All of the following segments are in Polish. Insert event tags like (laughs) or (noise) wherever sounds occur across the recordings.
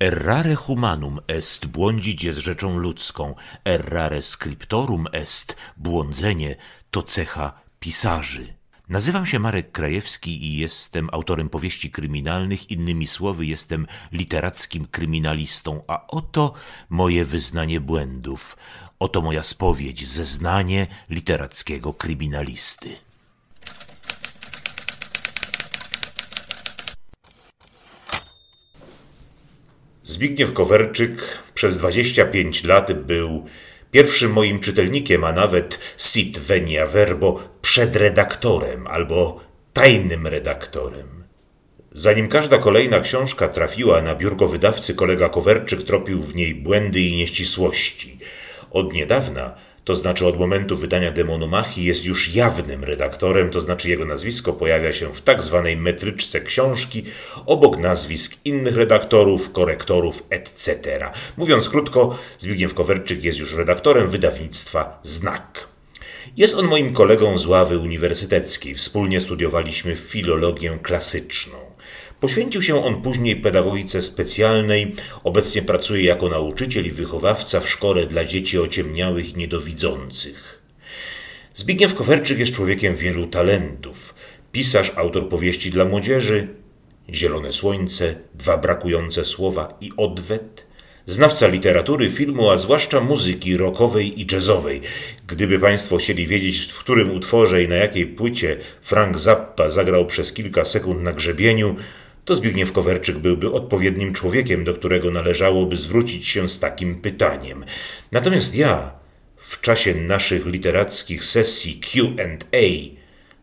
Errare humanum est, błądzić jest rzeczą ludzką, errare scriptorum est, błądzenie to cecha pisarzy. Nazywam się Marek Krajewski i jestem autorem powieści kryminalnych, innymi słowy jestem literackim kryminalistą, a oto moje wyznanie błędów, oto moja spowiedź, zeznanie literackiego kryminalisty. Zbigniew Kowerczyk przez 25 lat był pierwszym moim czytelnikiem, a nawet sit venia verbo przedredaktorem albo tajnym redaktorem. Zanim każda kolejna książka trafiła na biurko wydawcy, kolega Kowerczyk tropił w niej błędy i nieścisłości. Od niedawna to znaczy od momentu wydania Demonomachii jest już jawnym redaktorem, to znaczy jego nazwisko pojawia się w tak zwanej metryczce książki obok nazwisk innych redaktorów, korektorów, etc. Mówiąc krótko, Zbigniew Kowerczyk jest już redaktorem wydawnictwa Znak. Jest on moim kolegą z ławy uniwersyteckiej. Wspólnie studiowaliśmy filologię klasyczną. Poświęcił się on później pedagogice specjalnej, obecnie pracuje jako nauczyciel i wychowawca w szkole dla dzieci ociemniałych i niedowidzących. Zbigniew Kowerczyk jest człowiekiem wielu talentów. Pisarz, autor powieści dla młodzieży, Zielone Słońce, Dwa brakujące słowa i Odwet, znawca literatury, filmu, a zwłaszcza muzyki rockowej i jazzowej. Gdyby Państwo chcieli wiedzieć, w którym utworze i na jakiej płycie Frank Zappa zagrał przez kilka sekund na grzebieniu, to Zbigniew Kowerczyk byłby odpowiednim człowiekiem, do którego należałoby zwrócić się z takim pytaniem. Natomiast ja, w czasie naszych literackich sesji QA,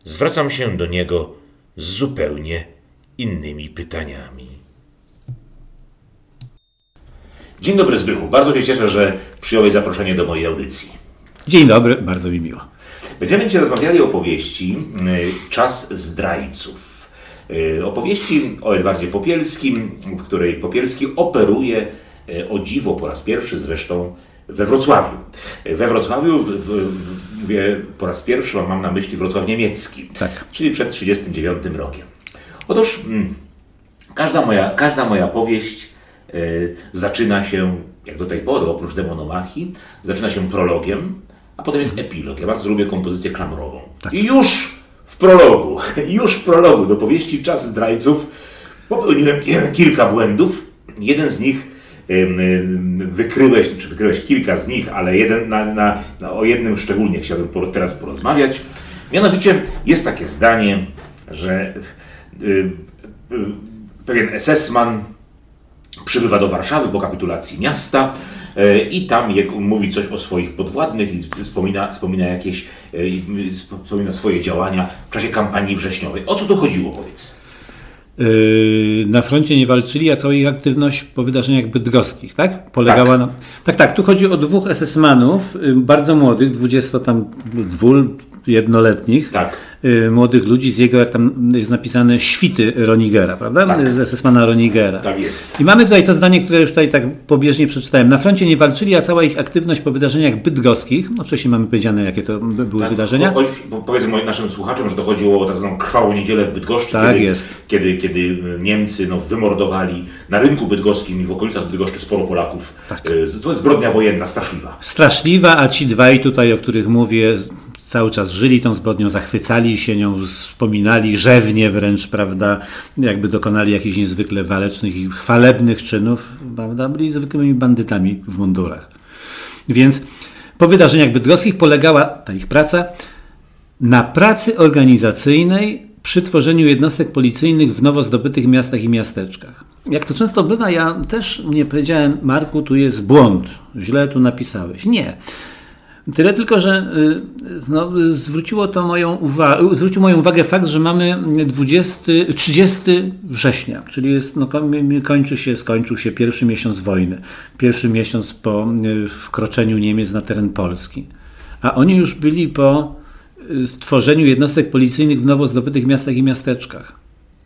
zwracam się do niego z zupełnie innymi pytaniami. Dzień dobry Zbychu, bardzo się cieszę, że przyjąłeś zaproszenie do mojej audycji. Dzień dobry, bardzo mi miło. Będziemy dzisiaj rozmawiali o powieści y, Czas zdrajców. Y, opowieści o Edwardzie Popielskim, w której Popielski operuje y, o dziwo po raz pierwszy zresztą we Wrocławiu. We Wrocławiu, mówię po raz pierwszy, mam na myśli Wrocław niemiecki, tak. czyli przed 1939 rokiem. Otóż mm, każda moja, każda moja powieść y, zaczyna się, jak do tej pory, oprócz demonomachii, zaczyna się prologiem, a potem jest epilog. Ja bardzo lubię kompozycję klamrową. Tak. I już prologu, (laughs) już w prologu do powieści Czas zdrajców popełniłem kilka błędów. Jeden z nich wykryłeś, czy wykryłeś kilka z nich, ale jeden, na, na, na, o jednym szczególnie chciałbym teraz porozmawiać. Mianowicie jest takie zdanie, że pewien SS-man przybywa do Warszawy po kapitulacji miasta i tam mówi coś o swoich podwładnych i wspomina, wspomina jakieś, e, wspomina swoje działania w czasie kampanii wrześniowej. O co tu chodziło, powiedz? E, na froncie nie walczyli, a cała ich aktywność po wydarzeniach bydgoskich, tak? Polegała tak. na... Tak, tak. Tu chodzi o dwóch SS-manów, bardzo młodych, 20 tam dwu, jednoletnich. Tak Y, młodych ludzi z jego, jak tam jest napisane, świty Ronigera, prawda? Tak. Z Esesmana Ronigera. Tak jest. I mamy tutaj to zdanie, które już tutaj tak pobieżnie przeczytałem. Na froncie nie walczyli, a cała ich aktywność po wydarzeniach bydgoskich, oczywiście mamy powiedziane, jakie to były tak, wydarzenia. Po, po, powiedzmy naszym słuchaczom, że dochodziło o tak zwaną krwawą niedzielę w Bydgoszczy, tak kiedy, jest. Kiedy, kiedy Niemcy no, wymordowali na rynku bydgoskim i w okolicach Bydgoszczy sporo Polaków. Tak. Y, to jest zbrodnia wojenna, straszliwa. Straszliwa, a ci dwaj tutaj, o których mówię, cały czas żyli tą zbrodnią, zachwycali się nią, wspominali rzewnie wręcz, prawda, jakby dokonali jakichś niezwykle walecznych i chwalebnych czynów, prawda, byli zwykłymi bandytami w mundurach. Więc po wydarzeniach bydgoskich polegała ta ich praca na pracy organizacyjnej przy tworzeniu jednostek policyjnych w nowo zdobytych miastach i miasteczkach. Jak to często bywa, ja też nie powiedziałem, Marku, tu jest błąd, źle tu napisałeś. Nie. Tyle tylko, że y, no, zwróciło to moją uwagę, zwrócił moją uwagę fakt, że mamy 20, 30 września, czyli jest, no, kończy się, skończył się pierwszy miesiąc wojny, pierwszy miesiąc po y, wkroczeniu Niemiec na teren Polski. A oni już byli po y, stworzeniu jednostek policyjnych w nowo zdobytych miastach i miasteczkach.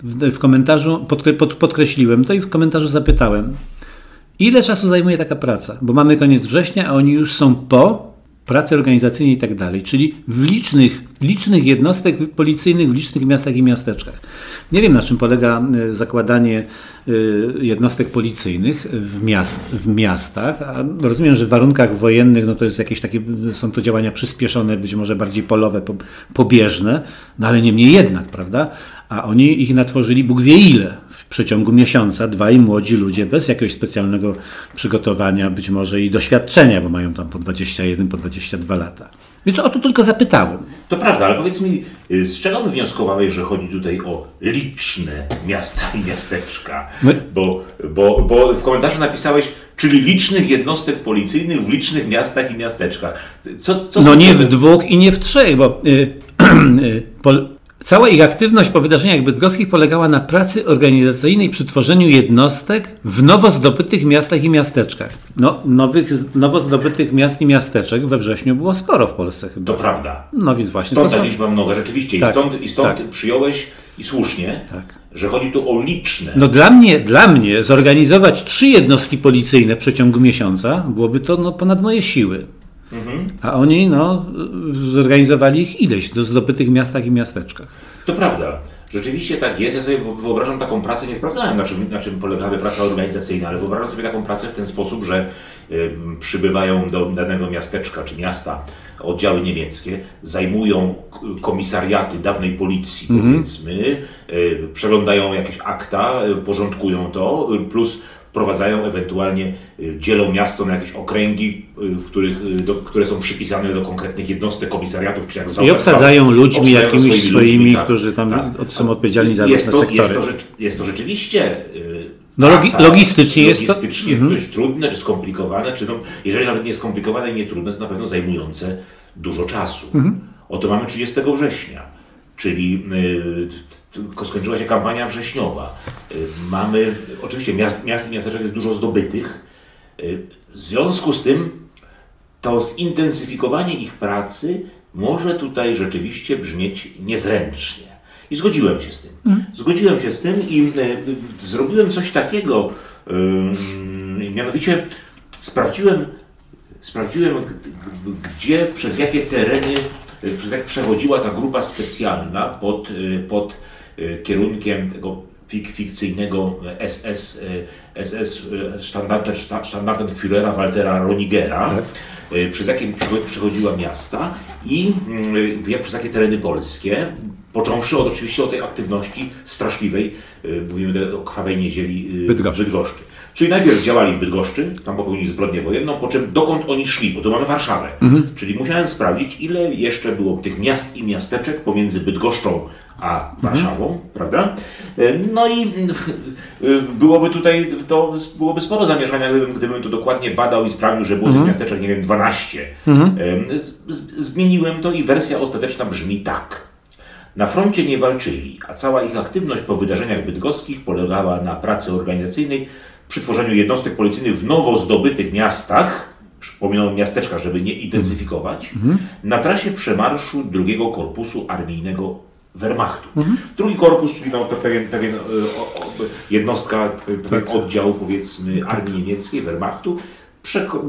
W, komentarzu podkre, pod, podkreśliłem to i w komentarzu zapytałem, ile czasu zajmuje taka praca? Bo mamy koniec września, a oni już są po pracy organizacyjnej i tak dalej, czyli w licznych, licznych jednostek policyjnych w licznych miastach i miasteczkach. Nie wiem, na czym polega e, zakładanie e, jednostek policyjnych w, miast, w miastach. Rozumiem, że w warunkach wojennych no to jest jakieś takie, są to działania przyspieszone, być może bardziej polowe, pobieżne, no ale niemniej jednak, prawda? A oni ich natworzyli Bóg wie ile w przeciągu miesiąca, dwaj młodzi ludzie bez jakiegoś specjalnego przygotowania, być może i doświadczenia, bo mają tam po 21, po 22 lata. Więc o to tylko zapytałem. To prawda, ale powiedz mi, y, z czego wywnioskowałeś, że chodzi tutaj o liczne miasta i miasteczka? My... Bo, bo, bo w komentarzu napisałeś, czyli licznych jednostek policyjnych w licznych miastach i miasteczkach. Co, co no nie w dwóch i nie w trzech, bo y, (clears throat) y, pol, Cała ich aktywność po wydarzeniach bydgoskich polegała na pracy organizacyjnej przy tworzeniu jednostek w nowo zdobytych miastach i miasteczkach. No, nowych, nowo zdobytych miast i miasteczek we wrześniu było sporo w Polsce chyba. To prawda. No więc właśnie. Stąd ta liczba mnoga, rzeczywiście. Tak, I stąd, i stąd tak. przyjąłeś, i słusznie, tak. że chodzi tu o liczne. No dla mnie, dla mnie zorganizować trzy jednostki policyjne w przeciągu miesiąca byłoby to no, ponad moje siły. Mhm. A oni no, zorganizowali ich ileś do zdobytych miastach i miasteczkach. To prawda. Rzeczywiście tak jest. Ja sobie wyobrażam taką pracę, nie sprawdzałem na czym, na czym polegałaby praca organizacyjna, ale wyobrażam sobie taką pracę w ten sposób, że y, przybywają do danego miasteczka czy miasta oddziały niemieckie, zajmują komisariaty dawnej policji, mm -hmm. powiedzmy, y, przeglądają jakieś akta, y, porządkują to, y, plus wprowadzają, ewentualnie y, dzielą miasto na jakieś okręgi, y, w których, y, do, które są przypisane do konkretnych jednostek, komisariatów, czy jak zwał. I obsadzają ludźmi jakimiś swoimi, swoimi tak, którzy tam tak. są odpowiedzialni za jest to, sektory. Jest to, jest to rzeczywiście no logi logistycznie, logistycznie jest to dość trudne, czy skomplikowane, czy no, jeżeli nawet nie skomplikowane i nie trudne, to na pewno zajmujące dużo czasu. Mhm. Oto mamy 30 września, czyli skończyła się kampania wrześniowa. Y, mamy, oczywiście miast, miast i miasteczek jest dużo zdobytych. Y, w związku z tym to zintensyfikowanie ich pracy może tutaj rzeczywiście brzmieć niezręcznie. I zgodziłem się z tym. Mhm. Zgodziłem się z tym i y, zrobiłem coś takiego, mianowicie sprawdziłem, sprawdziłem, gdzie, przez jakie tereny, przez jak przechodziła ta grupa specjalna pod, pod kierunkiem tego fik fikcyjnego SS, SS Standartenführera Waltera Ronigera, tak. Y, przez jakie przechodziła miasta i y, jak, przez jakie tereny polskie, począwszy od oczywiście od tej aktywności straszliwej, mówimy o krwawej niedzieli Bydgoszczy. Bydgoszczy. Czyli najpierw działali w Bydgoszczy, tam popełnili zbrodnię wojenną, po czym dokąd oni szli, bo tu mamy Warszawę. Mhm. Czyli musiałem sprawdzić, ile jeszcze było tych miast i miasteczek pomiędzy Bydgoszczą a Warszawą, mhm. prawda? E, no i e, byłoby tutaj, to byłoby sporo zamierzenia, gdybym, gdybym to dokładnie badał i sprawdził, że było mhm. tych miasteczek, nie wiem, 12. Mhm. Zmieniłem to i wersja ostateczna brzmi tak. Na froncie nie walczyli, a cała ich aktywność po wydarzeniach bydgoskich polegała na pracy organizacyjnej przy tworzeniu jednostek policyjnych w nowo zdobytych miastach, przypominam miasteczka, żeby nie intensyfikować, mhm. na trasie przemarszu drugiego korpusu armijnego Wehrmachtu. Mhm. Drugi korpus, czyli no, pewien, pewien e, jednostka, pewien tak. oddział powiedzmy tak. armii niemieckiej, Wehrmachtu,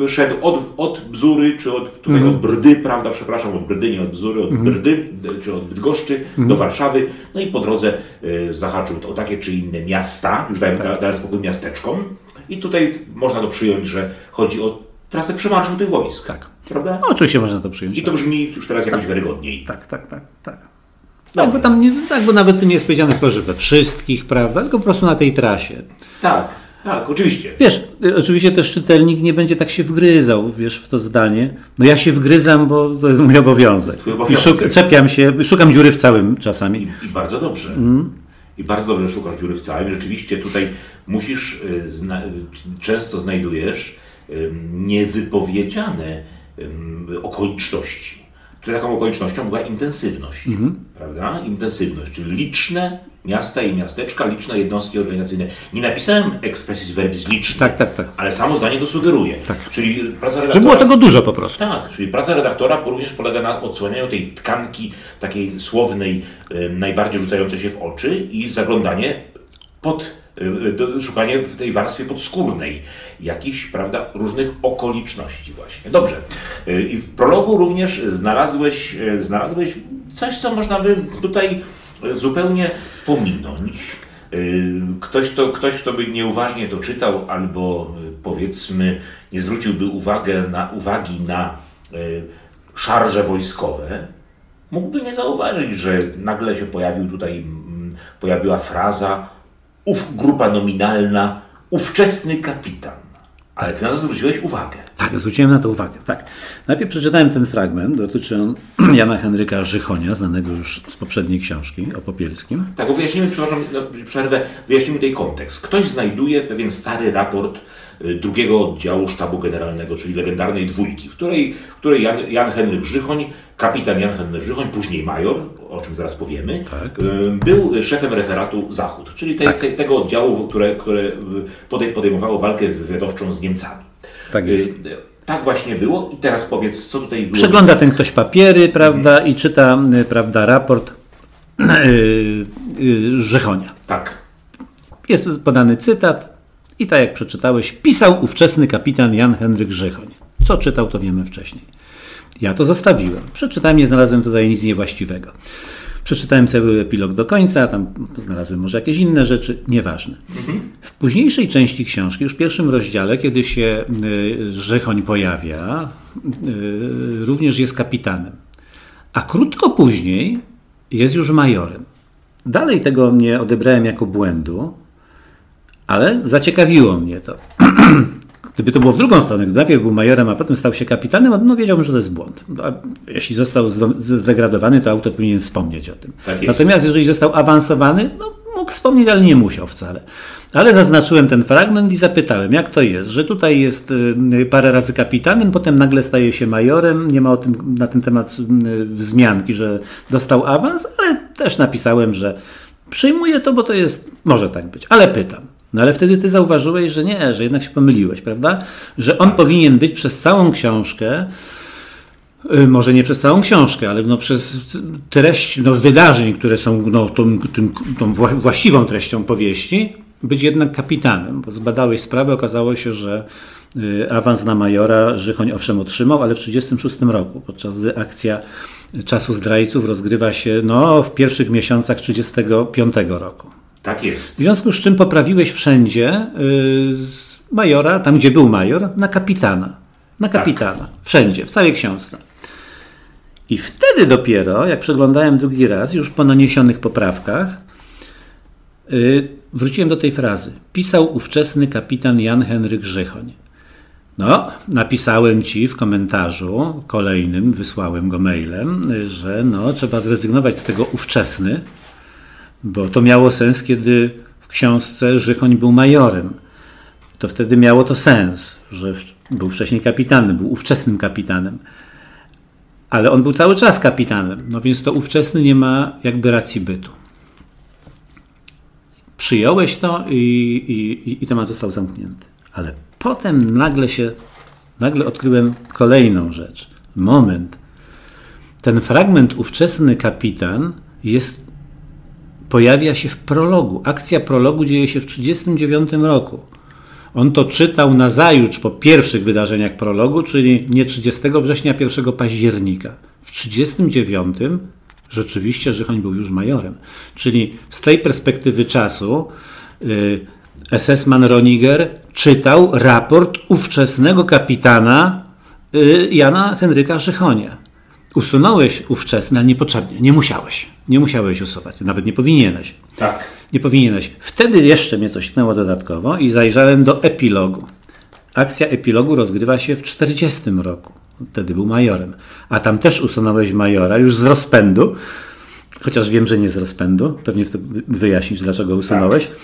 szedł od, od Bzury, czy od, tutaj mhm. od Brdy, prawda, przepraszam, od Brdy, nie od Bzury, od mhm. Brdy, czy od Bydgoszczy mhm. do Warszawy, no i po drodze y, zahaczył o takie czy inne miasta, już dałem, tak. dałem spokój miasteczkom i tutaj można to przyjąć, że chodzi o trasę przemarszu tych wojsk. Tak. Prawda? No, oczywiście można to przyjąć. I to tak. brzmi już teraz jakoś tak. wiarygodniej. Tak, tak, tak, tak. Tak, bo tam nie, tak, bo nawet tu nie jest powiedziane że we wszystkich, prawda, tylko po prostu na tej trasie. Tak, tak, oczywiście. Wiesz, y, oczywiście też czytelnik nie będzie tak się wgryzał, wiesz, w to zdanie. No ja się wgryzam, bo to jest mój obowiązek. To jest I szuk, czepiam się, szukam dziury w całym czasami. I, i bardzo dobrze. Mm. I bardzo dobrze szukasz dziury w całym. Rzeczywiście tutaj musisz, y, zna często znajdujesz niewypowiedziane okoliczności taką okolicznością była intensywność, mhm. prawda? Intensywność, czyli liczne miasta i miasteczka, liczne jednostki organizacyjne. Nie napisałem expressis verbis liczne, tak, tak, tak. ale samo zdanie to sugeruje. Tak. Czyli praca redaktora... Że było tego dużo po prostu. Tak, czyli praca redaktora również polega na odsłanianiu tej tkanki takiej słownej, najbardziej rzucającej się w oczy i zaglądanie pod szukanie w tej warstwie podskórnej jakichś, prawda, różnych okoliczności właśnie. Dobrze. Y, I w prologu również znalazłeś, znalazłeś coś, co można by tutaj zupełnie pominąć. Ktoś, to, ktoś, kto by nieuważnie to czytał, albo powiedzmy nie zwróciłby uwagę na, uwagi na szarże wojskowe, mógłby nie zauważyć, że nagle się pojawił tutaj, mm, pojawiła fraza ów grupa nominalna, ówczesny kapitan. Ale ty na to zwróciłeś uwagę. Tak, zwróciłem na to uwagę. Tak. Najpierw przeczytałem ten fragment, dotyczy on (clears throat) Jana Henryka Żychonia, znanego już z poprzedniej książki o Popielskim. Tak, bo wyjaśnijmy, przepraszam, no, przerwę, wyjaśnijmy tutaj kontekst. Ktoś znajduje pewien stary raport drugiego oddziału sztabu generalnego, czyli legendarnej dwójki, w której, w której Jan, Jan Henryk Żychoń, kapitan Jan Henryk Żychoń, później major, o czym zaraz powiemy, tak. Y, był szefem referatu Zachód, czyli te, tak. te, tego oddziału, które, które podejmowało walkę wywiadowczą z Niemcami. Tak jest. Y, tak właśnie było i teraz powiedz, co tutaj było. Przegląda ten ktoś papiery, prawda, mhm. i czyta, prawda, raport yy, Rzechonia. Tak. Jest podany cytat i tak jak przeczytałeś, pisał ówczesny kapitan Jan Henryk Rzechoń. Co czytał, to wiemy wcześniej. Ja to zostawiłem. Przeczytałem, nie znalazłem tutaj nic niewłaściwego. Przeczytałem cały epilog do końca, tam znalazłem może jakieś inne rzeczy, nieważne. Mhm. W późniejszej części książki, już w pierwszym rozdziale, kiedy się y, Rzechoń pojawia, y, również jest kapitanem. A krótko później jest już majorem. Dalej tego nie odebrałem jako błędu, ale zaciekawiło mnie to. (clears throat) Gdyby to było w drugą stronę, gdyby najpierw był majorem, a potem stał się kapitanem, no wiedziałbym, że to jest błąd. A jeśli został zdegradowany, to autor powinien wspomnieć o tym. Tak Natomiast jeżeli został awansowany, no mógł wspomnieć, ale nie musiał wcale. Ale zaznaczyłem ten fragment i zapytałem, jak to jest, że tutaj jest y, parę razy kapitanem, potem nagle staje się majorem, nie ma o tym, na ten temat y, wzmianki, że dostał awans, ale też napisałem, że przyjmuję to, bo to jest, może tak być, ale pytam. No ale wtedy ty zauważyłeś, że nie, że jednak się pomyliłeś, prawda? Że on powinien być przez całą książkę, y, może nie przez całą książkę, ale no przez treść no, wydarzeń, które są no, tą, tą, tą właściwą treścią powieści, być jednak kapitanem, bo zbadałeś sprawę, okazało się, że y, awans na majora Żychoń owszem otrzymał, ale w 1936 roku, podczas gdy akcja Czasu Zdrajców rozgrywa się no, w pierwszych miesiącach 1935 roku. Tak jest. W związku z czym poprawiłeś wszędzie z majora, tam gdzie był major, na kapitana. Na kapitana. Tak. Wszędzie, w całej książce. I wtedy dopiero, jak przeglądałem drugi raz, już po naniesionych poprawkach, yy, wróciłem do tej frazy. Pisał ówczesny kapitan Jan Henryk Żychoń. No, napisałem ci w komentarzu kolejnym, wysłałem go mailem, że no, trzeba zrezygnować z tego ówczesny, bo to miało sens, kiedy w książce Żychoń był majorem. To wtedy miało to sens, że był wcześniej kapitanem, był ówczesnym kapitanem. Ale on był cały czas kapitanem, no więc to ówczesny nie ma jakby racji bytu. Przyjąłeś to i, i, i temat został zamknięty. Ale potem nagle się, nagle odkryłem kolejną rzecz. Moment. Ten fragment ówczesny kapitan jest pojawia się w prologu. Akcja prologu dzieje się w 1939 roku. On to czytał na zajutrz po pierwszych wydarzeniach prologu, czyli nie 30 września, 1 października. W 1939 rzeczywiście Żychoń był już majorem. Czyli z tej perspektywy czasu y, SS-man Roniger czytał raport ówczesnego kapitana y, Jana Henryka Żychonia. Usunąłeś ówczesny, ale niepotrzebnie. Nie musiałeś. Nie musiałeś usuwać. Nawet nie powinieneś. Tak. Nie powinieneś. Wtedy jeszcze mnie coś tknęło dodatkowo i zajrzałem do epilogu. Akcja epilogu rozgrywa się w 40 roku. Wtedy był majorem. A tam też usunąłeś majora już z rozpędu. Chociaż wiem, że nie z rozpędu. Pewnie chcę wyjaśnić, dlaczego usunąłeś. Tak.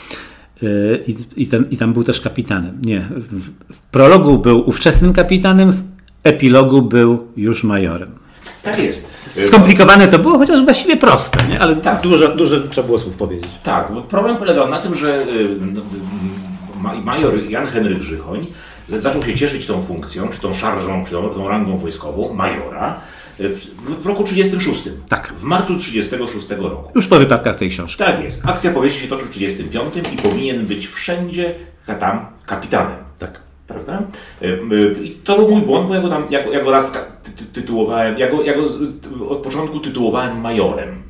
I, i, ten, I tam był też kapitanem. Nie. W, w prologu był ówczesnym kapitanem, w epilogu był już majorem. Tak jest. Skomplikowane to było, chociaż właściwie proste, nie? ale tak. dużo, dużo trzeba było słów powiedzieć. Tak, bo problem polegał na tym, że y, major Jan Henryk Żychoń zaczął się cieszyć tą funkcją, czy tą szarżą, czy tą, tą rangą wojskową majora. w, w roku 36. Tak. W marcu 36 roku. Już po wypadkach tej książki. Tak jest. Akcja powieści się toczy w 35 i powinien być wszędzie tam kapitanem. Tak. Prawda? E, I to był mój błąd, bo ja go, tam, ja go, ja go raz ty, ty, tytułowałem, ja go, ja go od początku tytułowałem majorem.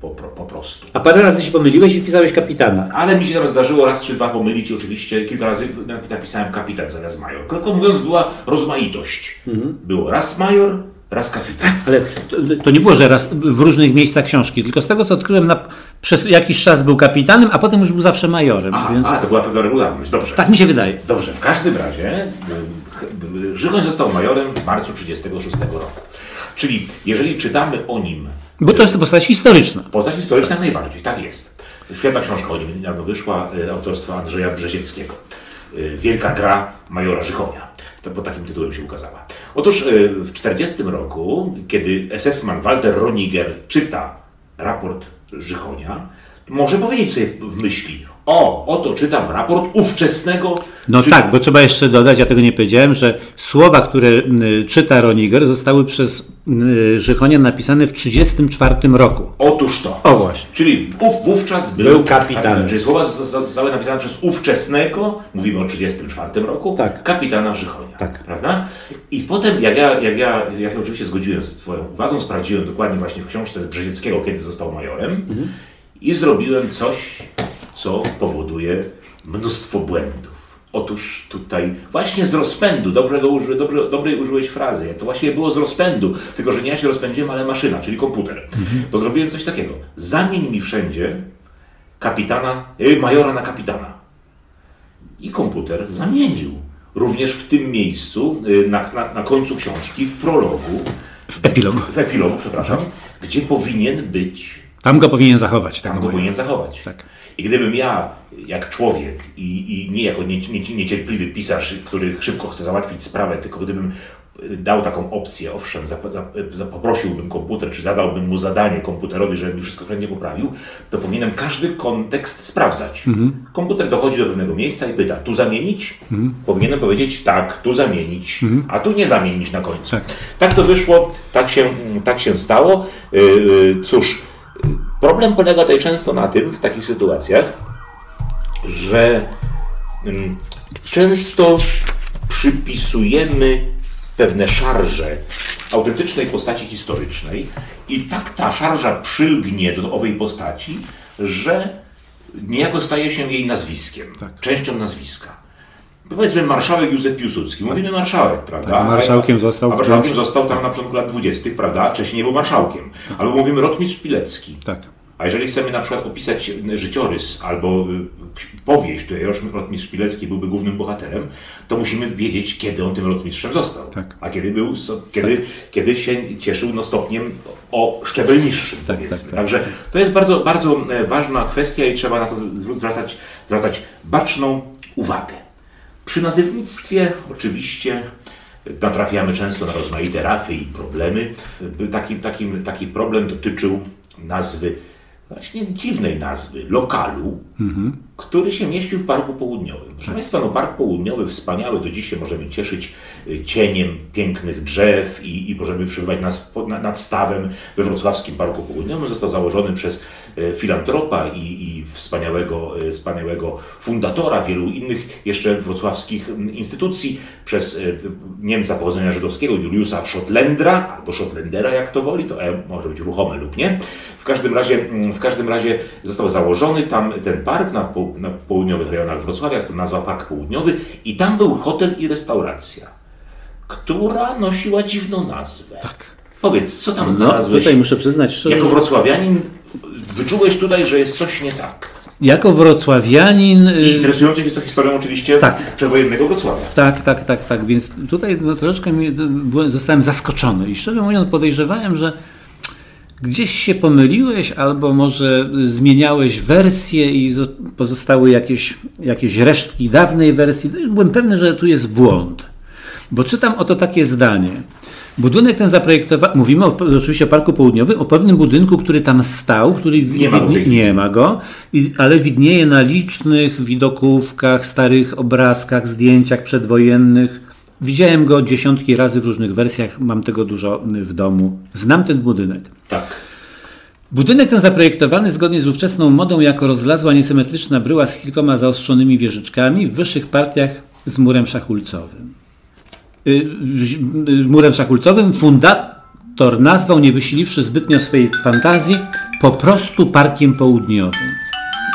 Po, pro- po prostu. A parę razy się pomyliłeś i wpisałeś kapitana. Ale mi się tam zdarzyło raz czy dwa pomylić i oczywiście kilka razy nap- napisałem kapitan zamiast major. Krótko mówiąc była rozmaitość. Było raz major, raz kapitan. Ale to, to nie było, że raz w różnych miejscach książki, tylko z tego co odkryłem, na, przez jakiś czas był kapitanem, a potem już był zawsze majorem. Aha, więc a, to była pewna regularność. Dobrze. tak mi się wydaje. Dobrze, w każdym razie y, y, Żychoń został majorem w marcu 1936 roku. Czyli jeżeli czytamy o nim Bo to jest postać historyczna. Postać historyczna jak najbardziej, tak jest. Świetna książka o nim niedawno wyszła, y, autorstwa Andrzeja Brzezieckiego. Y, Wielka gra majora Żychonia. To pod takim tytułem się ukazała. Otóż y, w 1940 roku, kiedy SS-man Walter Roniger czyta raport Żychonia, może powiedzieć sobie w, w myśli, o, oto czytam raport ówczesnego... No Ży- tak, bo trzeba jeszcze dodać, ja tego nie powiedziałem, że słowa, które y, czyta Roniger, zostały przez Żychonia napisane w 1934 roku. Otóż to. O właśnie. Czyli ów wówczas był, Był kapitanem. Czyli słowa zosta- zostały napisane przez ówczesnego, mówimy o 1934 roku, Tak. kapitana Żychonia. Tak. Prawda? I potem, jak ja, jak, ja, jak ja oczywiście zgodziłem z Twoją uwagą, sprawdziłem dokładnie właśnie w książce Brzezieckiego, kiedy został majorem Mhm. i zrobiłem coś, co powoduje mnóstwo błędów. Otóż tutaj właśnie z rozpędu, dobrego uży, dobre, dobrej użyłeś frazy, to właśnie było z rozpędu, tylko że nie ja się rozpędziłem, ale maszyna, czyli komputer. To zrobiłem coś takiego. Zamień mi wszędzie kapitana, y, majora na kapitana. I komputer zamienił. Również w tym miejscu, y, na, na, na końcu książki, w prologu, W epilogu. w epilogu, przepraszam, gdzie powinien być Tam go powinien zachować. tam Tego go powinien zachować. Tak. I gdybym ja, jak człowiek i, i nie jako nie, nie, niecierpliwy pisarz, który szybko chce załatwić sprawę, tylko gdybym y, dał taką opcję, owszem, zap, zap, zap, poprosiłbym komputer, czy zadałbym mu zadanie komputerowi, żeby mi wszystko wszędzie poprawił, to powinienem każdy kontekst sprawdzać. Komputer dochodzi do pewnego miejsca i pyta, tu zamienić? Powinienem powiedzieć tak, tu zamienić, a tu nie zamienić na końcu. Tak. Tak to wyszło, tak się, tak się stało. Yy, yy, Cóż, problem polega tutaj często na tym, w takich sytuacjach, że mm, często przypisujemy pewne szarże autentycznej postaci historycznej i tak ta szarża przylgnie do owej postaci, że niejako staje się jej nazwiskiem, Tak. częścią nazwiska. Powiedzmy marszałek Józef Piłsudski. Mówimy marszałek, prawda? Tak, marszałkiem został A marszałkiem został tam na początku lat 20., prawda? Wcześniej nie był marszałkiem. Albo mówimy rotmistrz Pilecki. Tak. A jeżeli chcemy na przykład opisać życiorys albo y, powieść, której Rosz- rotmistrz Pilecki byłby głównym bohaterem, to musimy wiedzieć, kiedy on tym rotmistrzem został. Tak. A kiedy, był, so- kiedy, kiedy się cieszył no, stopniem o szczebel niższym, Tak, powiedzmy. tak, tak. Także to jest bardzo, bardzo e, ważna kwestia i trzeba na to zwr- zwracać, zwracać baczną uwagę. Przy nazewnictwie oczywiście natrafiamy często na rozmaite rafy i problemy. Taki, taki, taki problem dotyczył nazwy, właśnie dziwnej nazwy, lokalu, który się mieścił w Parku Południowym. Proszę Państwa, no Park Południowy wspaniały, do dziś się możemy cieszyć y, cieniem pięknych drzew i, i możemy przebywać nad, nad, nad stawem we wrocławskim Parku Południowym. Został założony przez e, filantropa i, i wspaniałego, e, wspaniałego fundatora wielu innych jeszcze wrocławskich m, instytucji, przez Niemca pochodzenia żydowskiego, Juliusa Schotlendra, albo Schotlendera jak to woli, to e może być ruchome lub nie. W każdym razie, mm, w każdym razie został założony tam ten park na, po, na południowych rejonach Wrocławia, jest to nazwa Park Południowy i tam był hotel i restauracja, która nosiła dziwną nazwę. Tak. Powiedz, co tam No, znalazłeś? tutaj muszę przyznać szczerze, Jako wrocławianin wyczułeś tutaj, że jest coś nie tak. jako wrocławianin... y, I interesujący jest to historią oczywiście Tak. przedwojennego Wrocławia. Tak, tak, tak, tak. Więc tutaj no, troszeczkę mi, byłem, zostałem zaskoczony i szczerze mówiąc podejrzewałem, że gdzieś się pomyliłeś albo może zmieniałeś wersję i zo- pozostały jakieś, jakieś resztki dawnej wersji. Byłem pewny, że tu jest błąd. Bo czytam oto takie zdanie. Budynek ten zaprojektowano, mówimy o, oczywiście o Parku Południowym, o pewnym budynku, który tam stał, który Nie ma widnie- nie ma go, i, ale widnieje na licznych widokówkach, starych obrazkach, zdjęciach przedwojennych Widziałem go dziesiątki razy w różnych wersjach, mam tego dużo w domu. Znam ten budynek. Tak. Budynek ten zaprojektowany zgodnie z ówczesną modą jako rozlazła niesymetryczna bryła z kilkoma zaostrzonymi wieżyczkami w wyższych partiach z murem szachulcowym. Y, y, murem szachulcowym fundator nazwał, nie wysiliwszy zbytnio swojej fantazji, po prostu parkiem południowym.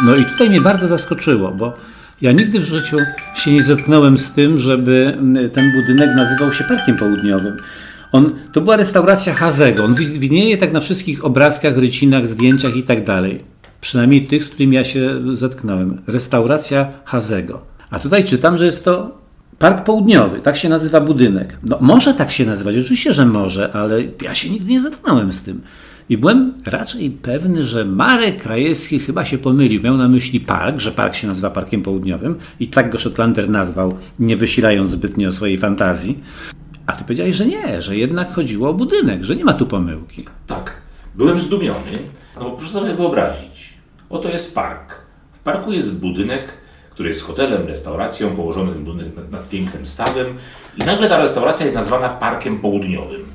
No i tutaj mnie bardzo zaskoczyło, bo ja nigdy w życiu się nie zetknąłem z tym, żeby ten budynek nazywał się Parkiem Południowym. On, to była restauracja Hazego. On widnieje tak na wszystkich obrazkach, rycinach, zdjęciach i tak dalej. Przynajmniej tych, z którymi ja się zetknąłem. Restauracja Hazego. A tutaj czytam, że jest to Park Południowy. Tak się nazywa budynek. No może tak się nazywać, oczywiście, że może, ale ja się nigdy nie zetknąłem z tym. I byłem raczej pewny, że Marek Krajewski chyba się pomylił. Miał na myśli park, że park się nazywa Parkiem Południowym i tak go Szotlander nazwał, nie wysilając zbytnio swojej fantazji. A ty powiedziałeś, że nie, że jednak chodziło o budynek, że nie ma tu pomyłki. Tak. Byłem zdumiony, no bo proszę sobie wyobrazić. Oto jest park. W parku jest budynek, który jest hotelem, restauracją, położony budynek nad, nad pięknym stawem i nagle ta restauracja jest nazwana Parkiem Południowym.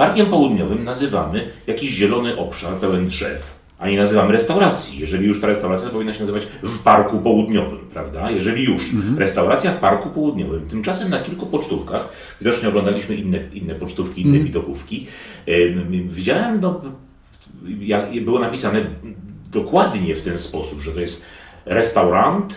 Parkiem Południowym nazywamy jakiś zielony obszar pełen drzew, a nie nazywamy restauracji. Jeżeli już ta restauracja, to powinna się nazywać w Parku Południowym, prawda? Jeżeli już. Restauracja w Parku Południowym. Tymczasem na kilku pocztówkach, widocznie oglądaliśmy inne, inne pocztówki, inne widokówki, em, widziałem, no, jak było napisane dokładnie w ten sposób, że to jest restaurant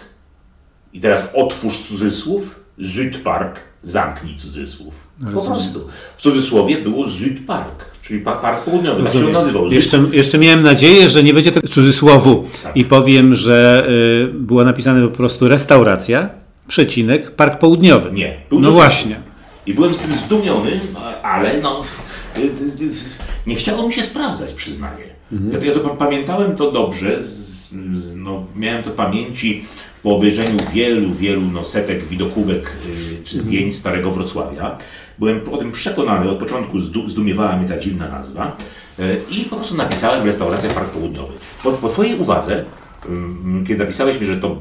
i teraz otwórz cudzysłów, Südpark, zamknij cudzysłów. Po prostu. W cudzysłowie było Südpark, czyli pa- Park Południowy. Tak się on nazywał. Süd- Jeszcze, jeszcze miałem nadzieję, że nie będzie to cudzysłowu i powiem, że y, było napisane po prostu restauracja, przecinek, Park Południowy. Nie. Był No właśnie. I byłem z tym zdumiony, ale no, y, y, y, nie chciało mi się sprawdzać, przyznaję. Ja, to, ja to pa- pamiętałem to dobrze, z, z, no, miałem to w pamięci po obejrzeniu wielu, wielu no, setek widokówek y, czy zdjęć Starego Wrocławia. Byłem o tym przekonany, od początku zdu, zdumiewała mnie ta dziwna nazwa y, i po prostu napisałem restauracja Park Południowy. Po, po Twojej uwadze, ym, kiedy napisałeś mi, że to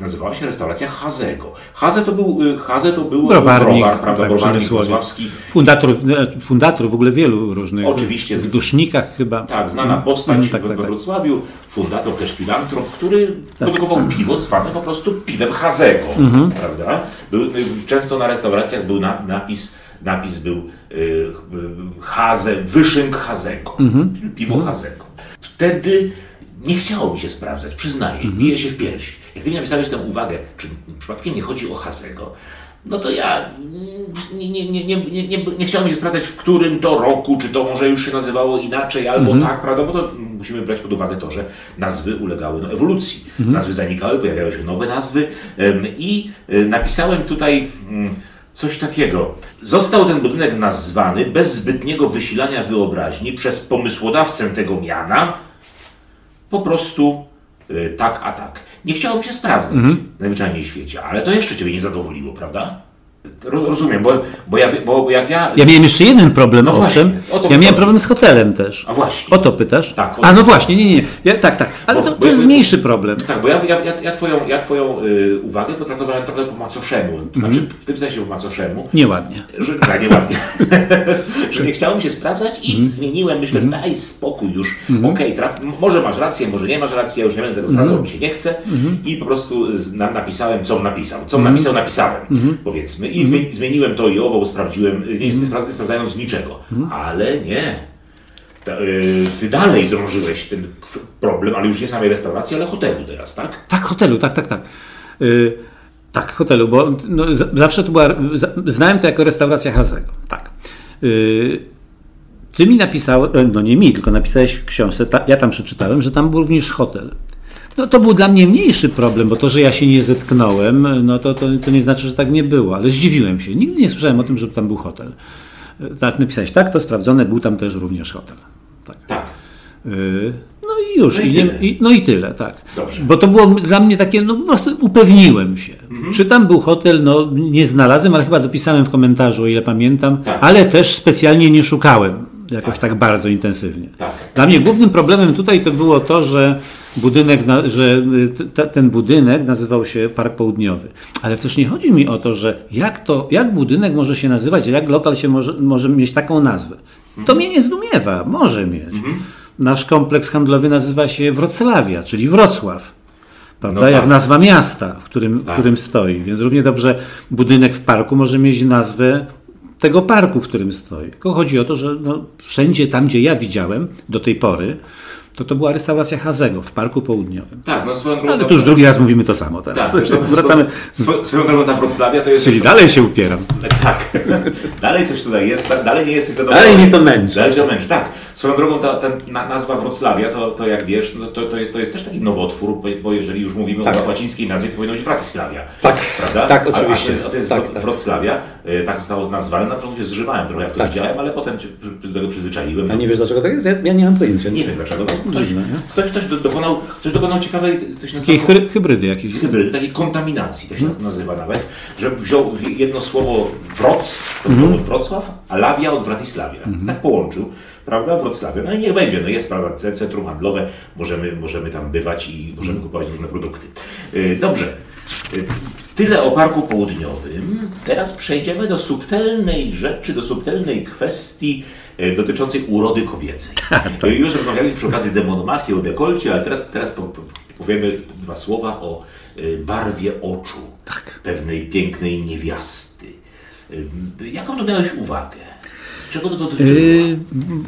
nazywała się restauracja Hazego. Haze to był, y, Haze to był Browarnik, browar, prawda, tak, browarnik wrocławski. Fundator, e, fundator w ogóle wielu różnych. Oczywiście. W dusznikach chyba. Tak, znana postać Mm, tak, we, tak, we tak. Wrocławiu, fundator, też filantrop, który produkował piwo zwane po prostu piwem Hazego, Mhm. prawda? Był, y, często na restauracjach był na, napis, napis był y, Haze, wyszynk Hazego, Mhm. piwo Hazego. Wtedy nie chciało mi się sprawdzać, przyznaję, Mhm. bije się w piersi. Jak ty mi napisałeś tę uwagę, czy przypadkiem nie chodzi o Hazego, no to ja mm, nie, nie, nie, nie, nie, nie, nie chciałem się sprawdzać, w którym to roku, czy to może już się nazywało inaczej, albo tak, prawda? Bo to musimy brać pod uwagę to, że nazwy ulegały no, ewolucji. Nazwy zanikały, pojawiały się nowe nazwy i e, napisałem tutaj mm, coś takiego. Został ten budynek nazwany bez zbytniego wysilania wyobraźni przez pomysłodawcę tego miana po prostu y, tak, a tak. Nie chciało mi się sprawdzać najzwyczajniej w świecie, ale to jeszcze Ciebie nie zadowoliło, prawda? Ro- Rozumiem, bo, bo, ja, bo jak ja... Ja miałem jeszcze jeden problem, No owszem. właśnie, ja miałem problem z hotelem też. A właśnie. O to pytasz? Tak, A no właśnie, nie, nie. Ja, tak, tak. Ale Bo- to, to jest mniejszy problem. Tak, bo ja, ja, ja, ja Twoją, ja twoją y, uwagę potraktowałem trochę po macoszemu. To znaczy w tym sensie po macoszemu, Nieładnie. że tak, nieładnie. (laughs) że nie chciało mi się sprawdzać i zmieniłem, myślę, daj spokój już. Okej, traf, m- może masz rację, może nie masz racji, ja już nie będę tego sprawdzał, mi się nie chce. I po prostu z, na, napisałem, co napisał. Co napisał, napisałem, powiedzmy. I zmieni, zmieniłem to i owo, sprawdziłem, nie, nie, spra- sprawdzając niczego. Ale nie. Ta, y, ty dalej drążyłeś ten problem, ale już nie samej restauracji, ale hotelu teraz, tak? Tak, hotelu, tak, tak, tak. Y, tak, hotelu, bo no, zawsze to była. Znałem to jako restauracja Hazego. Tak. Y, ty mi napisałeś, no nie mi, tylko napisałeś w książce, ta, ja tam przeczytałem, że tam był również hotel. No to był dla mnie mniejszy problem, bo to, że ja się nie zetknąłem, no to, to, to nie znaczy, że tak nie było, ale zdziwiłem się. Nigdy nie słyszałem o tym, żeby tam był hotel. Y, Tak, napisałeś, tak, to sprawdzone, był tam też również hotel. Tak. Tak. Yy, No i już. No i tyle. i, no i tyle, tak. Dobrze. Bo to było dla mnie takie, no po prostu upewniłem się. Mhm. Czy tam był hotel, no nie znalazłem, ale chyba dopisałem w komentarzu, o ile pamiętam, Tak. ale też specjalnie nie szukałem jakoś tak, bardzo intensywnie. Tak. Dla mnie głównym problemem tutaj to było to, że budynek, na, że y, t, ten budynek nazywał się Park Południowy. Ale też nie chodzi mi o to, że jak, to, jak budynek może się nazywać, jak lokal się może, może mieć taką nazwę. To mnie nie zdumiewa, może mieć. Nasz kompleks handlowy nazywa się Wrocławia, czyli Wrocław. Prawda? No tak. Jak nazwa miasta, w którym, w Tak. którym stoi. Więc równie dobrze budynek w parku może mieć nazwę tego parku, w którym stoi. Tylko chodzi o to, że no, wszędzie tam, gdzie ja widziałem do tej pory, to to była restauracja Hazego w Parku Południowym. Tak, no swoją drogą... Ale to już drugi raz mówimy to samo teraz. Tak, Wracamy. Swo, swoją drogą ta Wrocławia to jest... Czyli dalej się upieram. Tak. (laughs) Dalej coś tutaj jest, tak? dalej nie jesteś zadowolony. Dalej mnie to męczy. Dalej się męczy, tak. Swoją drogą ta, ta na, nazwa Wrocławia, to, to jak wiesz, no, to, to, to jest też taki nowotwór, bo, jeżeli już mówimy Tak. o łacińskiej nazwie, to powinno być Wratysławia. Tak, Prawda? tak, A- A, oczywiście. to jest, a to jest Tak, Wro- tak. Wrocławia, y, tak zostało nazwane. Na początku się zżywałem trochę, jak to Tak. widziałem, ale potem się do tego przyzwyczaiłem. A nie wiesz dlaczego tak jest? Ja, ja nie mam pojęcia. Nie wiem dlaczego. No, ktoś, Dziwne, ktoś, ktoś do- dokonał, ktoś dokonał ciekawej, nazywa Takiej hy- hybrydy jakieś. hybrydy, takiej kontaminacji, to się Mhm. nazywa nawet, że wziął jedno słowo Wroc, to Mhm. od Wrocław, a Lawia od Wratysławia. Tak połączył, prawda, Wrocławia. No i niech będzie, no jest prawda, ce- centrum handlowe, możemy, możemy tam bywać i możemy Mhm. kupować różne produkty. Y, Dobrze. Y, Tyle o Parku Południowym. Teraz przejdziemy do subtelnej rzeczy, do subtelnej kwestii dotyczącej urody kobiecej. (laughs) Tak, Y, Już rozmawialiśmy przy okazji demonomachii o dekolcie, ale teraz, teraz po, po, powiemy dwa słowa o y, barwie oczu Tak. pewnej pięknej niewiasty. Jaką to miałeś uwagę? Czego to dotyczyło? Yy,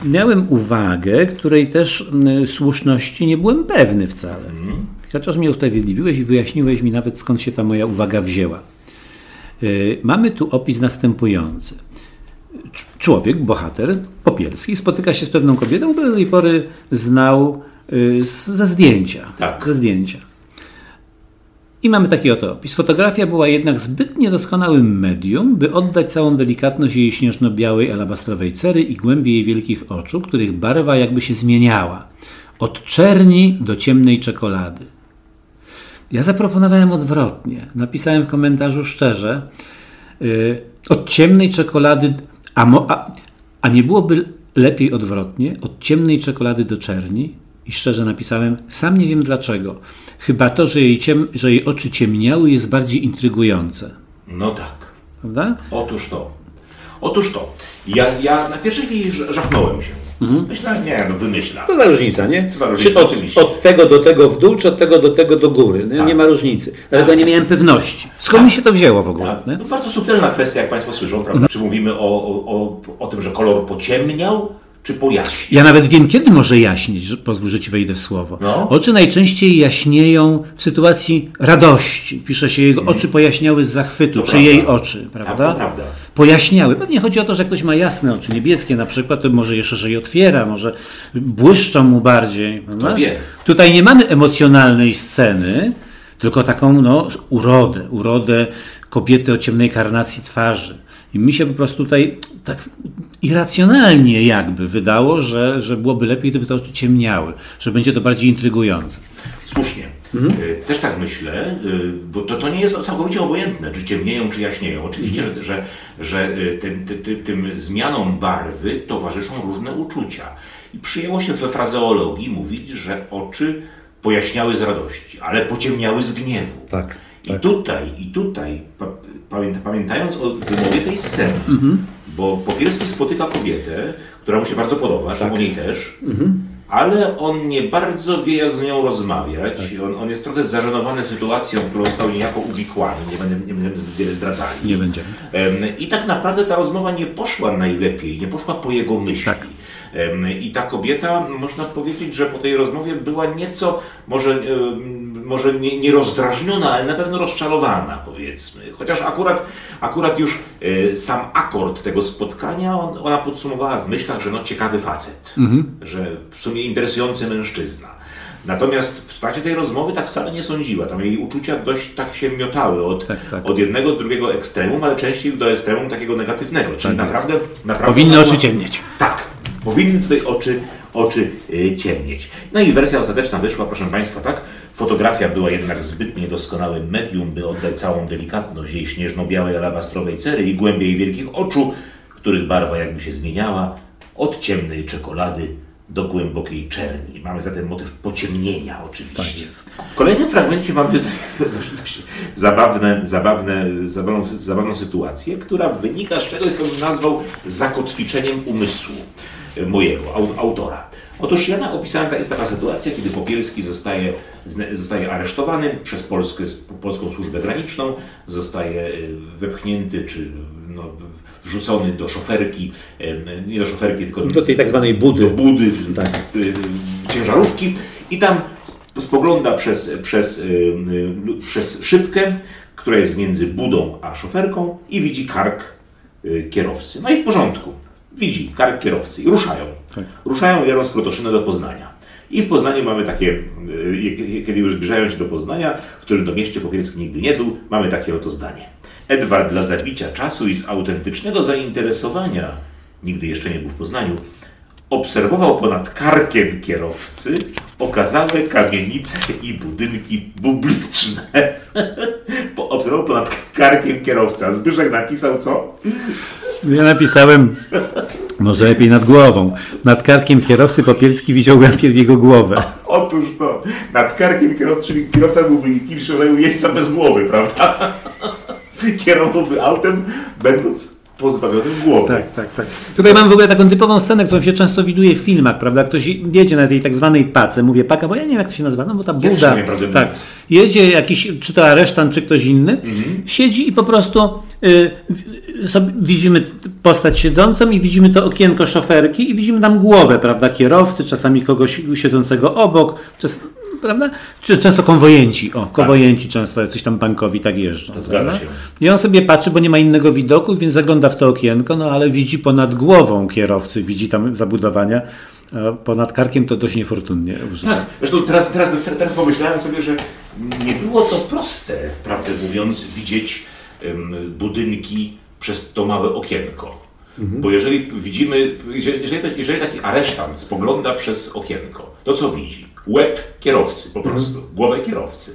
miałem uwagę, której też słuszności nie byłem pewny wcale. Chociaż mnie usprawiedliwiłeś i wyjaśniłeś mi nawet skąd się ta moja uwaga wzięła. Yy, mamy tu opis następujący. Cz- Człowiek, bohater, Popielski, spotyka się z pewną kobietą, którą do tej pory znał z- ze zdjęcia. Tak. Ze zdjęcia. I mamy taki oto opis. Fotografia była jednak zbyt niedoskonałym medium, by oddać całą delikatność jej śnieżno-białej alabastrowej cery i głębi jej wielkich oczu, których barwa jakby się zmieniała. Od czerni do ciemnej czekolady. Ja zaproponowałem odwrotnie. Napisałem w komentarzu szczerze, yy, od ciemnej czekolady, a, mo, a, a nie byłoby lepiej odwrotnie, od ciemnej czekolady do czerni? I szczerze napisałem, sam nie wiem dlaczego. Chyba to, że jej, ciem, że jej oczy ciemniały, jest bardziej intrygujące. No tak. Prawda? Otóż to. Otóż to. Ja, ja na pierwszej chwili żachnąłem się. Myślałem, nie, no wymyśla. za różnica, nie? Co za różnica, Czy od, oczywiście. od tego do tego w dół, czy od tego do tego do góry. Nie, Tak. nie ma różnicy. Dlatego nie miałem pewności. Skąd mi się to wzięło w ogóle? Tak. nie? No bardzo subtelna kwestia, jak Państwo słyszą, prawda? Czy mówimy o, o, o, o tym, że kolor pociemniał, czy pojaśnił? Ja nawet wiem, kiedy może jaśnieć, że, pozwól, że ci wejdę w słowo. No. Oczy najczęściej jaśnieją w sytuacji radości. Pisze się, jego oczy pojaśniały z zachwytu, To czy prawda. jej oczy, prawda? to prawda. Pojaśniały. Pewnie chodzi o to, że ktoś ma jasne oczy, niebieskie na przykład, to może je szerzej otwiera, może błyszczą mu bardziej. prawda? wie. Tutaj nie mamy emocjonalnej sceny, tylko taką no, urodę, urodę kobiety o ciemnej karnacji twarzy. I mi się po prostu tutaj tak irracjonalnie jakby wydało, że, że byłoby lepiej, gdyby te oczy ciemniały, że będzie to bardziej intrygujące. Słusznie. Y, Też tak myślę, y, bo to, to nie jest całkowicie obojętne, czy ciemnieją, czy jaśnieją. Oczywiście, że, że, że y, tym, ty, ty, tym zmianom barwy towarzyszą różne uczucia. I przyjęło się we frazeologii mówić, że oczy pojaśniały z radości, ale pociemniały z gniewu. Tak, I tutaj, i tutaj, pa, pamięta, pamiętając o wymowie tej sceny, bo Popielski spotyka kobietę, która mu się bardzo podoba, zresztą o niej też, ale on nie bardzo wie, jak z nią rozmawiać. On, on jest trochę zażenowany sytuacją, którą został niejako uwikłany, nie będę, nie będziemy zbyt wiele zdradzali. Nie będziemy. Em, I tak naprawdę ta rozmowa nie poszła najlepiej, nie poszła po jego myśli. Tak. I ta kobieta, można powiedzieć, że po tej rozmowie była nieco, może, może nie, nie rozdrażniona, ale na pewno rozczarowana, powiedzmy. Chociaż akurat, akurat już e, sam akord tego spotkania, on, ona podsumowała w myślach, że no ciekawy facet, że w sumie interesujący mężczyzna. Natomiast w trakcie tej rozmowy tak wcale nie sądziła. Tam jej uczucia dość tak się miotały od, Tak, tak. od jednego do drugiego ekstremum, ale częściej do ekstremum takiego negatywnego. Czyli Tak naprawdę, naprawdę. Powinny oczy ciemnieć. Tak, powinny tutaj oczy, oczy y, ciemnieć. No i wersja ostateczna wyszła, proszę Państwa, tak? Fotografia była jednak zbyt niedoskonałym medium, by oddać całą delikatność jej śnieżno-białej alabastrowej cery i głębiej jej wielkich oczu, których barwa jakby się zmieniała od ciemnej czekolady do głębokiej czerni. Mamy zatem motyw pociemnienia oczywiście. W kolejnym fragmencie mamy tutaj dość, (laughs) dość zabawne, zabawne, zabawną, zabawną sytuację, która wynika z czegoś, co bym nazwał zakotwiczeniem umysłu mojego, au- autora. Otóż ja na- opisałem, jest taka sytuacja, kiedy Popielski zostaje, zostaje aresztowany przez Polskę, polską służbę graniczną, zostaje e, wepchnięty czy no, wrzucony do szoferki, e, nie do szoferki, tylko Do tej tak zwanej budy. do budy, Tak. y, ciężarówki i tam sp- spogląda przez, przez, przez szybkę, która jest między budą a szoferką i widzi kark kierowcy. No i w porządku. Widzi kark kierowcy i ruszają. Ruszają jadąc Krotoszynę do Poznania. I w Poznaniu mamy takie, y, kiedy już zbliżają się do Poznania, w którym do mieście Popielski nigdy nie był, mamy takie oto zdanie. Edward dla zabicia czasu i z autentycznego zainteresowania, nigdy jeszcze nie był w Poznaniu, obserwował ponad karkiem kierowcy okazałe kamienice i budynki publiczne. (laughs) Obserwował ponad karkiem kierowcy, a Zbyszek napisał co? Ja napisałem, może lepiej nad głową. Nad karkiem kierowcy Popielski widział najpierw jego głowę. Otóż to, nad karkiem kierowcy, czyli kierowca byłby kimś rodzaju jeźdźca bez głowy, prawda? Kierowałby autem, będąc pozbawionym głowy. Tak, tak, tak. Tutaj mamy w ogóle taką typową scenę, którą się często widuje w filmach, prawda? Ktoś jedzie na tej tak zwanej pace, mówię paka, bo ja nie wiem jak to się nazywa, no bo ta buda, tak, jedzie jakiś, czy to aresztant, czy ktoś inny, siedzi i po prostu y, sobie, widzimy postać siedzącą i widzimy to okienko szoferki i widzimy tam głowę, prawda, kierowcy, czasami kogoś siedzącego obok, czas, prawda? Często konwojenci, o, konwojenci często jacyś tam bankowi tak jeżdżą. To zgadza się. I on sobie patrzy, bo nie ma innego widoku, więc zagląda w to okienko, no ale widzi ponad głową kierowcy, widzi tam zabudowania. a Ponad karkiem to dość niefortunnie użyte. Tak, zresztą teraz, teraz, teraz pomyślałem sobie, że nie było to proste, prawdę mówiąc, widzieć budynki przez to małe okienko. Bo jeżeli widzimy, jeżeli, jeżeli taki aresztant spogląda przez okienko, to co widzi? Łeb kierowcy po prostu, głowę kierowcy.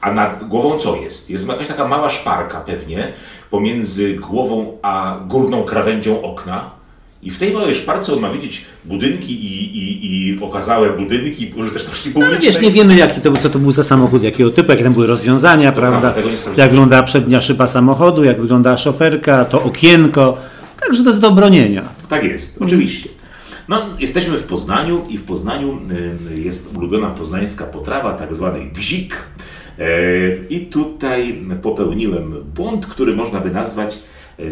A nad głową co jest? Jest jakaś taka mała szparka pewnie pomiędzy głową a górną krawędzią okna. I w tej małej szparce on ma widzieć budynki i, i, i okazałe budynki użyteczności No publicznej. wiesz, nie wiemy jaki to, co to był za samochód, jakiego typu, jakie tam były rozwiązania, prawda? prawda, tego nie sprawdziłem. jak wyglądała przednia szyba samochodu, jak wyglądała szoferka, to okienko. Także to jest do obronienia. Tak jest, oczywiście. No, jesteśmy w Poznaniu i w Poznaniu y, jest ulubiona poznańska potrawa, tak zwany gzik. E, I tutaj popełniłem błąd, który można by nazwać e,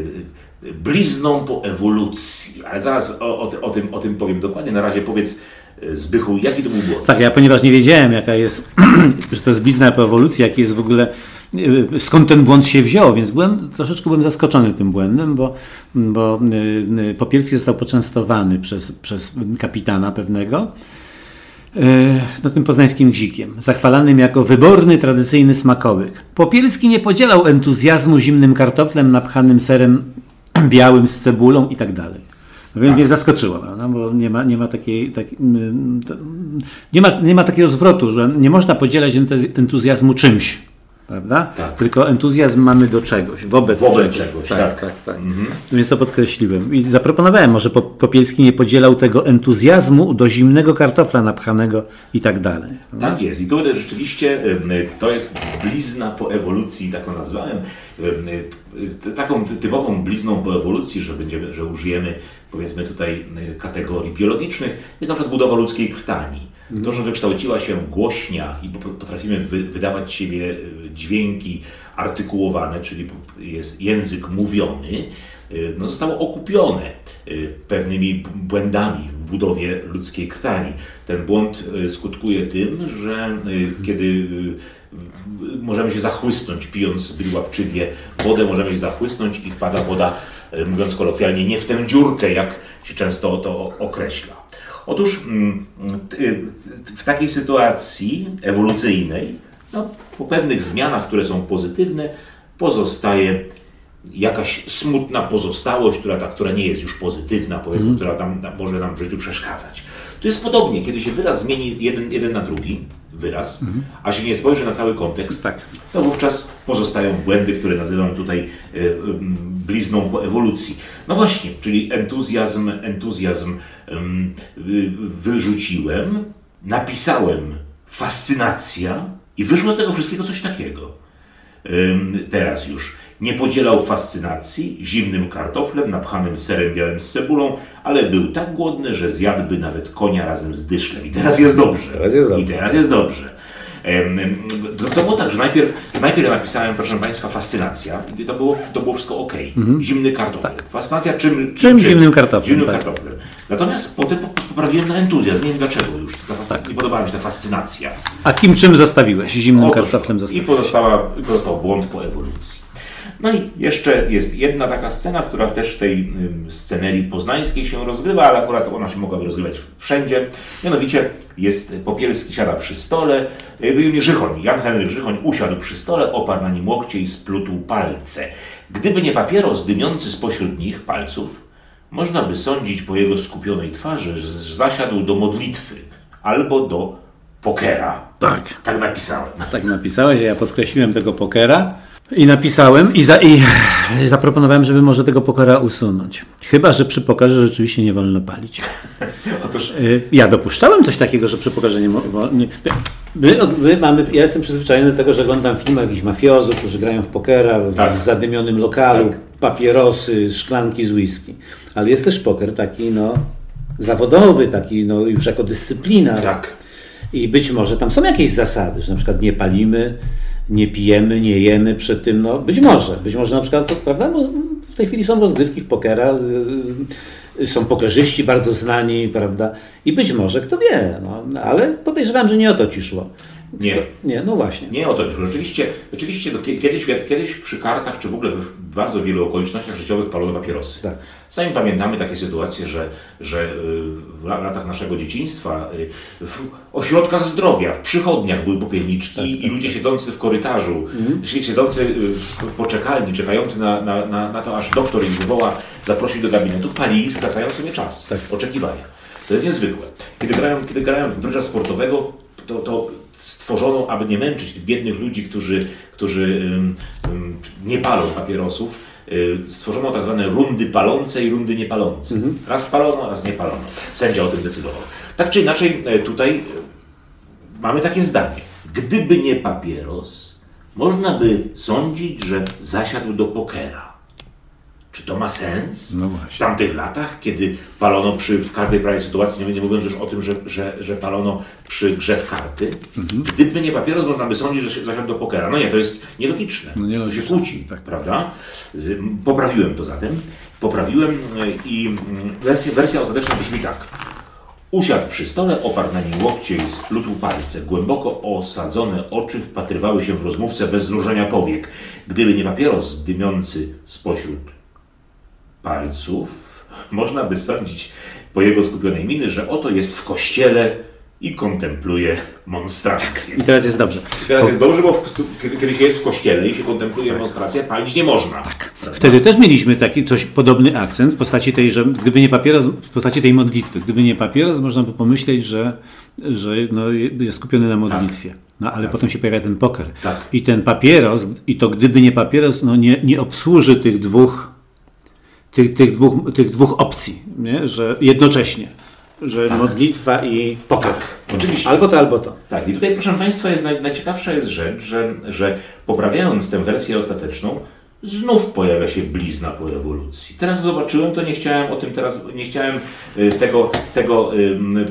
blizną po ewolucji. Ale zaraz o, o, o, tym, o tym powiem dokładnie. Na razie powiedz, e, Zbychu, jaki to był błąd? Tak, ja ponieważ nie wiedziałem, jaka jest, (clears throat) że to jest blizna po ewolucji, jaki jest w ogóle, skąd ten błąd się wziął, więc byłem, troszeczkę byłem zaskoczony tym błędem, bo, bo y, y, Popielski został poczęstowany przez, przez kapitana pewnego, y, no tym poznańskim gzikiem, zachwalanym jako wyborny, tradycyjny smakołyk. Popielski nie podzielał entuzjazmu zimnym kartoflem napchanym serem (clears throat) białym z cebulą i tak dalej. No więc mnie zaskoczyło, prawda? bo nie ma, nie, ma takiej, tak, nie, ma, nie ma takiego zwrotu, że nie można podzielać entuz- entuzjazmu czymś, prawda? Tak. Tylko entuzjazm mamy do czegoś, wobec, Wobec czegoś, tak. tak, tak, tak. Więc to podkreśliłem. I zaproponowałem, może Po- Popielski nie podzielał tego entuzjazmu do zimnego kartofla napchanego i tak dalej. Tak jest. I to rzeczywiście to jest blizna po ewolucji, tak to nazwałem. Em, Taką ty- typową blizną po ewolucji, że będziemy, że użyjemy powiedzmy tutaj kategorii biologicznych, jest na przykład budowa ludzkiej krtani. To, że wykształciła się głośnia i po- potrafimy wy, wydawać siebie y, dźwięki artykułowane, czyli jest język mówiony, y, no zostało okupione y, pewnymi błędami w budowie ludzkiej krtani. Ten błąd skutkuje tym, że kiedy możemy się zachłysnąć pijąc zbyt łapczywie wodę, możemy się zachłysnąć i wpada woda, mówiąc kolokwialnie, nie w tę dziurkę, jak się często to określa. Otóż mm, y, w takiej sytuacji ewolucyjnej, no, po pewnych zmianach, które są pozytywne, pozostaje jakaś smutna pozostałość, która, ta, która nie jest już pozytywna, powiedzmy, która tam, tam może nam w życiu przeszkadzać. Tu jest podobnie, kiedy się wyraz zmieni jeden, jeden na drugi, wyraz, a się nie spojrzy na cały kontekst, Tak. to wówczas pozostają błędy, które nazywam tutaj e, blizną po ewolucji. No właśnie, czyli entuzjazm, entuzjazm em, wyrzuciłem, napisałem fascynacja i wyszło z tego wszystkiego coś takiego. Teraz już. Nie podzielał fascynacji zimnym kartoflem napchanym serem białym z cebulą, ale był tak głodny, że zjadłby nawet konia razem z dyszlem. I teraz jest dobrze. Teraz jest dobrze. I teraz jest dobrze. To, było tak, że najpierw, najpierw napisałem, proszę Państwa, fascynacja i to było, to było wszystko ok. Zimny kartofel. Fascynacja czym? Mhm. Czym zimnym kartoflem, Zimnym tak. kartoflem. Natomiast potem po- poprawiłem na entuzjazm. Nie wiem dlaczego już. Ta fas- Nie podobała mi się ta fascynacja. A kim czym zostawiłeś? Zimnym Otóż kartoflem to. I pozostała, pozostał błąd po ewolucji. No i jeszcze jest jedna taka scena, która też w tej scenerii poznańskiej się rozgrywa, ale akurat ona się mogłaby rozgrywać wszędzie. Mianowicie jest Popielski siada przy stole, Żychoń, Jan Henryk Żychoń usiadł przy stole, oparł na nim łokcie i splótł palce. Gdyby nie papieros dymiący spośród nich palców, można by sądzić po jego skupionej twarzy, że zasiadł do modlitwy albo do pokera. Tak. Tak napisałem. Tak napisałeś, ja podkreśliłem tego pokera i napisałem i, za, i (sighs) zaproponowałem, żeby może tego pokera usunąć. Chyba, że przy pokerze rzeczywiście nie wolno palić. (laughs) Otóż Y, Ja dopuszczałem coś takiego, że przy pokerze nie wolno. My, my mamy, ja jestem przyzwyczajony do tego, że oglądam filmy jakichś mafiozów, którzy grają w pokera w Tak. zadymionym lokalu, Tak. papierosy, szklanki z whisky. Ale jest też poker taki no, zawodowy, taki no, już jako dyscyplina. tak. I być może tam są jakieś zasady, że na przykład nie palimy, nie pijemy, nie jemy przed tym. No, być może. Być może na przykład, prawda? W tej chwili są rozgrywki w pokera, y, y, są pokerzyści bardzo znani, prawda? I być może, kto wie, no, ale podejrzewam, że nie o to ci szło. Nie. Nie, no właśnie. Nie o to już. Rzeczywiście, rzeczywiście kiedyś, kiedyś przy kartach, czy w ogóle w bardzo wielu okolicznościach życiowych palono papierosy. Tak. Sami pamiętamy takie sytuacje, że, że y, w la- latach naszego dzieciństwa y, w ośrodkach zdrowia, w przychodniach były popielniczki i ludzie siedzący w korytarzu, si- siedzący w poczekalni, czekający na, na, na, na to, aż doktor ich wywoła, zaprosił do gabinetu, palili, skracając sobie czas oczekiwania. To jest niezwykłe. Kiedy grałem, kiedy grałem w brydża sportowego, to, to stworzono, aby nie męczyć tych biednych ludzi, którzy, którzy nie palą papierosów, y, stworzono tak zwane rundy palące i rundy niepalące. Raz palono, raz nie palono. Sędzia o tym decydował. Tak czy inaczej, e, tutaj e, mamy takie zdanie. Gdyby nie papieros, można by sądzić, że zasiadł do pokera. Czy to ma sens? No. W tamtych latach, kiedy palono przy, w każdej prawie sytuacji, nie mówiąc już o tym, że, że, że palono przy grze w karty, Mhm. gdyby nie papieros, można by sądzić, że się zasiadł do pokera. No nie, to jest nielogiczne. No nielogiczne, To się kłóci, tak. prawda? Z, poprawiłem to zatem. Poprawiłem e, i mm, wersja, wersja ostateczna brzmi tak. Usiadł przy stole, oparł na nim łokcie i splótł palce. Głęboko osadzone oczy wpatrywały się w rozmówcę bez znużenia powiek. Gdyby nie papieros dymiący spośród palców, można by sądzić po jego skupionej miny, że oto jest w kościele i kontempluje monstrację. I teraz jest dobrze. I teraz jest dobrze, bo w, kiedy, się jest w kościele i się kontempluje monstrację, palić nie można. Tak. Wtedy też mieliśmy taki coś podobny akcent w postaci tej, że gdyby nie papieros, w postaci tej modlitwy, gdyby nie papieros, można by pomyśleć, że, że no, jest skupiony na modlitwie. No ale potem się pojawia ten poker. Tak. I ten papieros, i to gdyby nie papieros, no nie, nie obsłuży tych dwóch, tych, tych dwóch, tych dwóch opcji, nie? że jednocześnie, że modlitwa i poker. Tak, oczywiście. Albo to, albo to. Tak, i tutaj proszę Państwa, jest naj, najciekawsza jest rzecz, że, że poprawiając tę wersję ostateczną, znów pojawia się blizna po ewolucji. Teraz zobaczyłem to, nie chciałem o tym teraz, nie chciałem y, tego, tego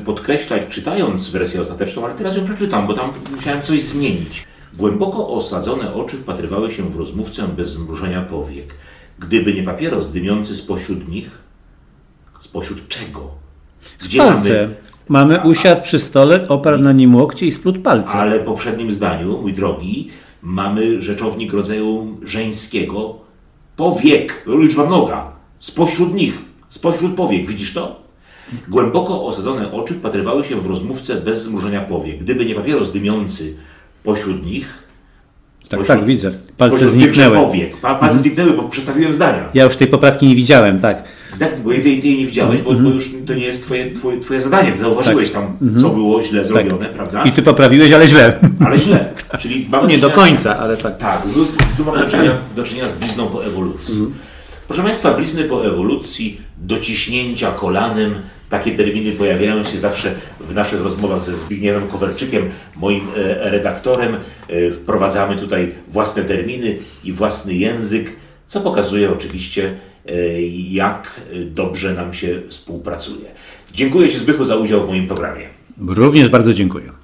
podkreślać czytając wersję ostateczną, ale teraz ją przeczytam, bo tam musiałem coś zmienić. Głęboko osadzone oczy wpatrywały się w rozmówcę bez zmrużenia powiek. Gdyby nie papieros dymiący spośród nich, spośród czego? Gdzie Palce. Mamy usiadł przy stole, oparł na nim łokcie i splótł palce. Ale w poprzednim zdaniu, mój drogi, mamy rzeczownik rodzaju żeńskiego powiek, liczba mnoga, spośród nich, spośród powiek, widzisz to? Głęboko osadzone oczy wpatrywały się w rozmówcę bez zmrużenia powiek. Gdyby nie papieros dymiący pośród nich, tak, tak, widzę. Palce zniknęły. Powiek. Pa, palce zniknęły, bo przestawiłem zdania. Ja już tej poprawki nie widziałem, tak. Tak, bo ty, ty jej nie widziałeś, bo, bo już to nie jest twoje, twoje, twoje zadanie. Zauważyłeś tam, co było źle zrobione, prawda? I ty poprawiłeś, ale źle. Ale źle. (laughs) Czyli mamy Nie do końca, ale tak. Tak, tu mamy do czynienia, do czynienia z blizną po ewolucji. Proszę Państwa, blizny po ewolucji, dociśnięcia kolanem, takie terminy pojawiają się zawsze w naszych rozmowach ze Zbigniewem Kowerczykiem, moim e, redaktorem. E, wprowadzamy tutaj własne terminy i własny język, co pokazuje oczywiście, e, jak dobrze nam się współpracuje. Dziękuję Ci Zbychu za udział w moim programie. Również bardzo dziękuję.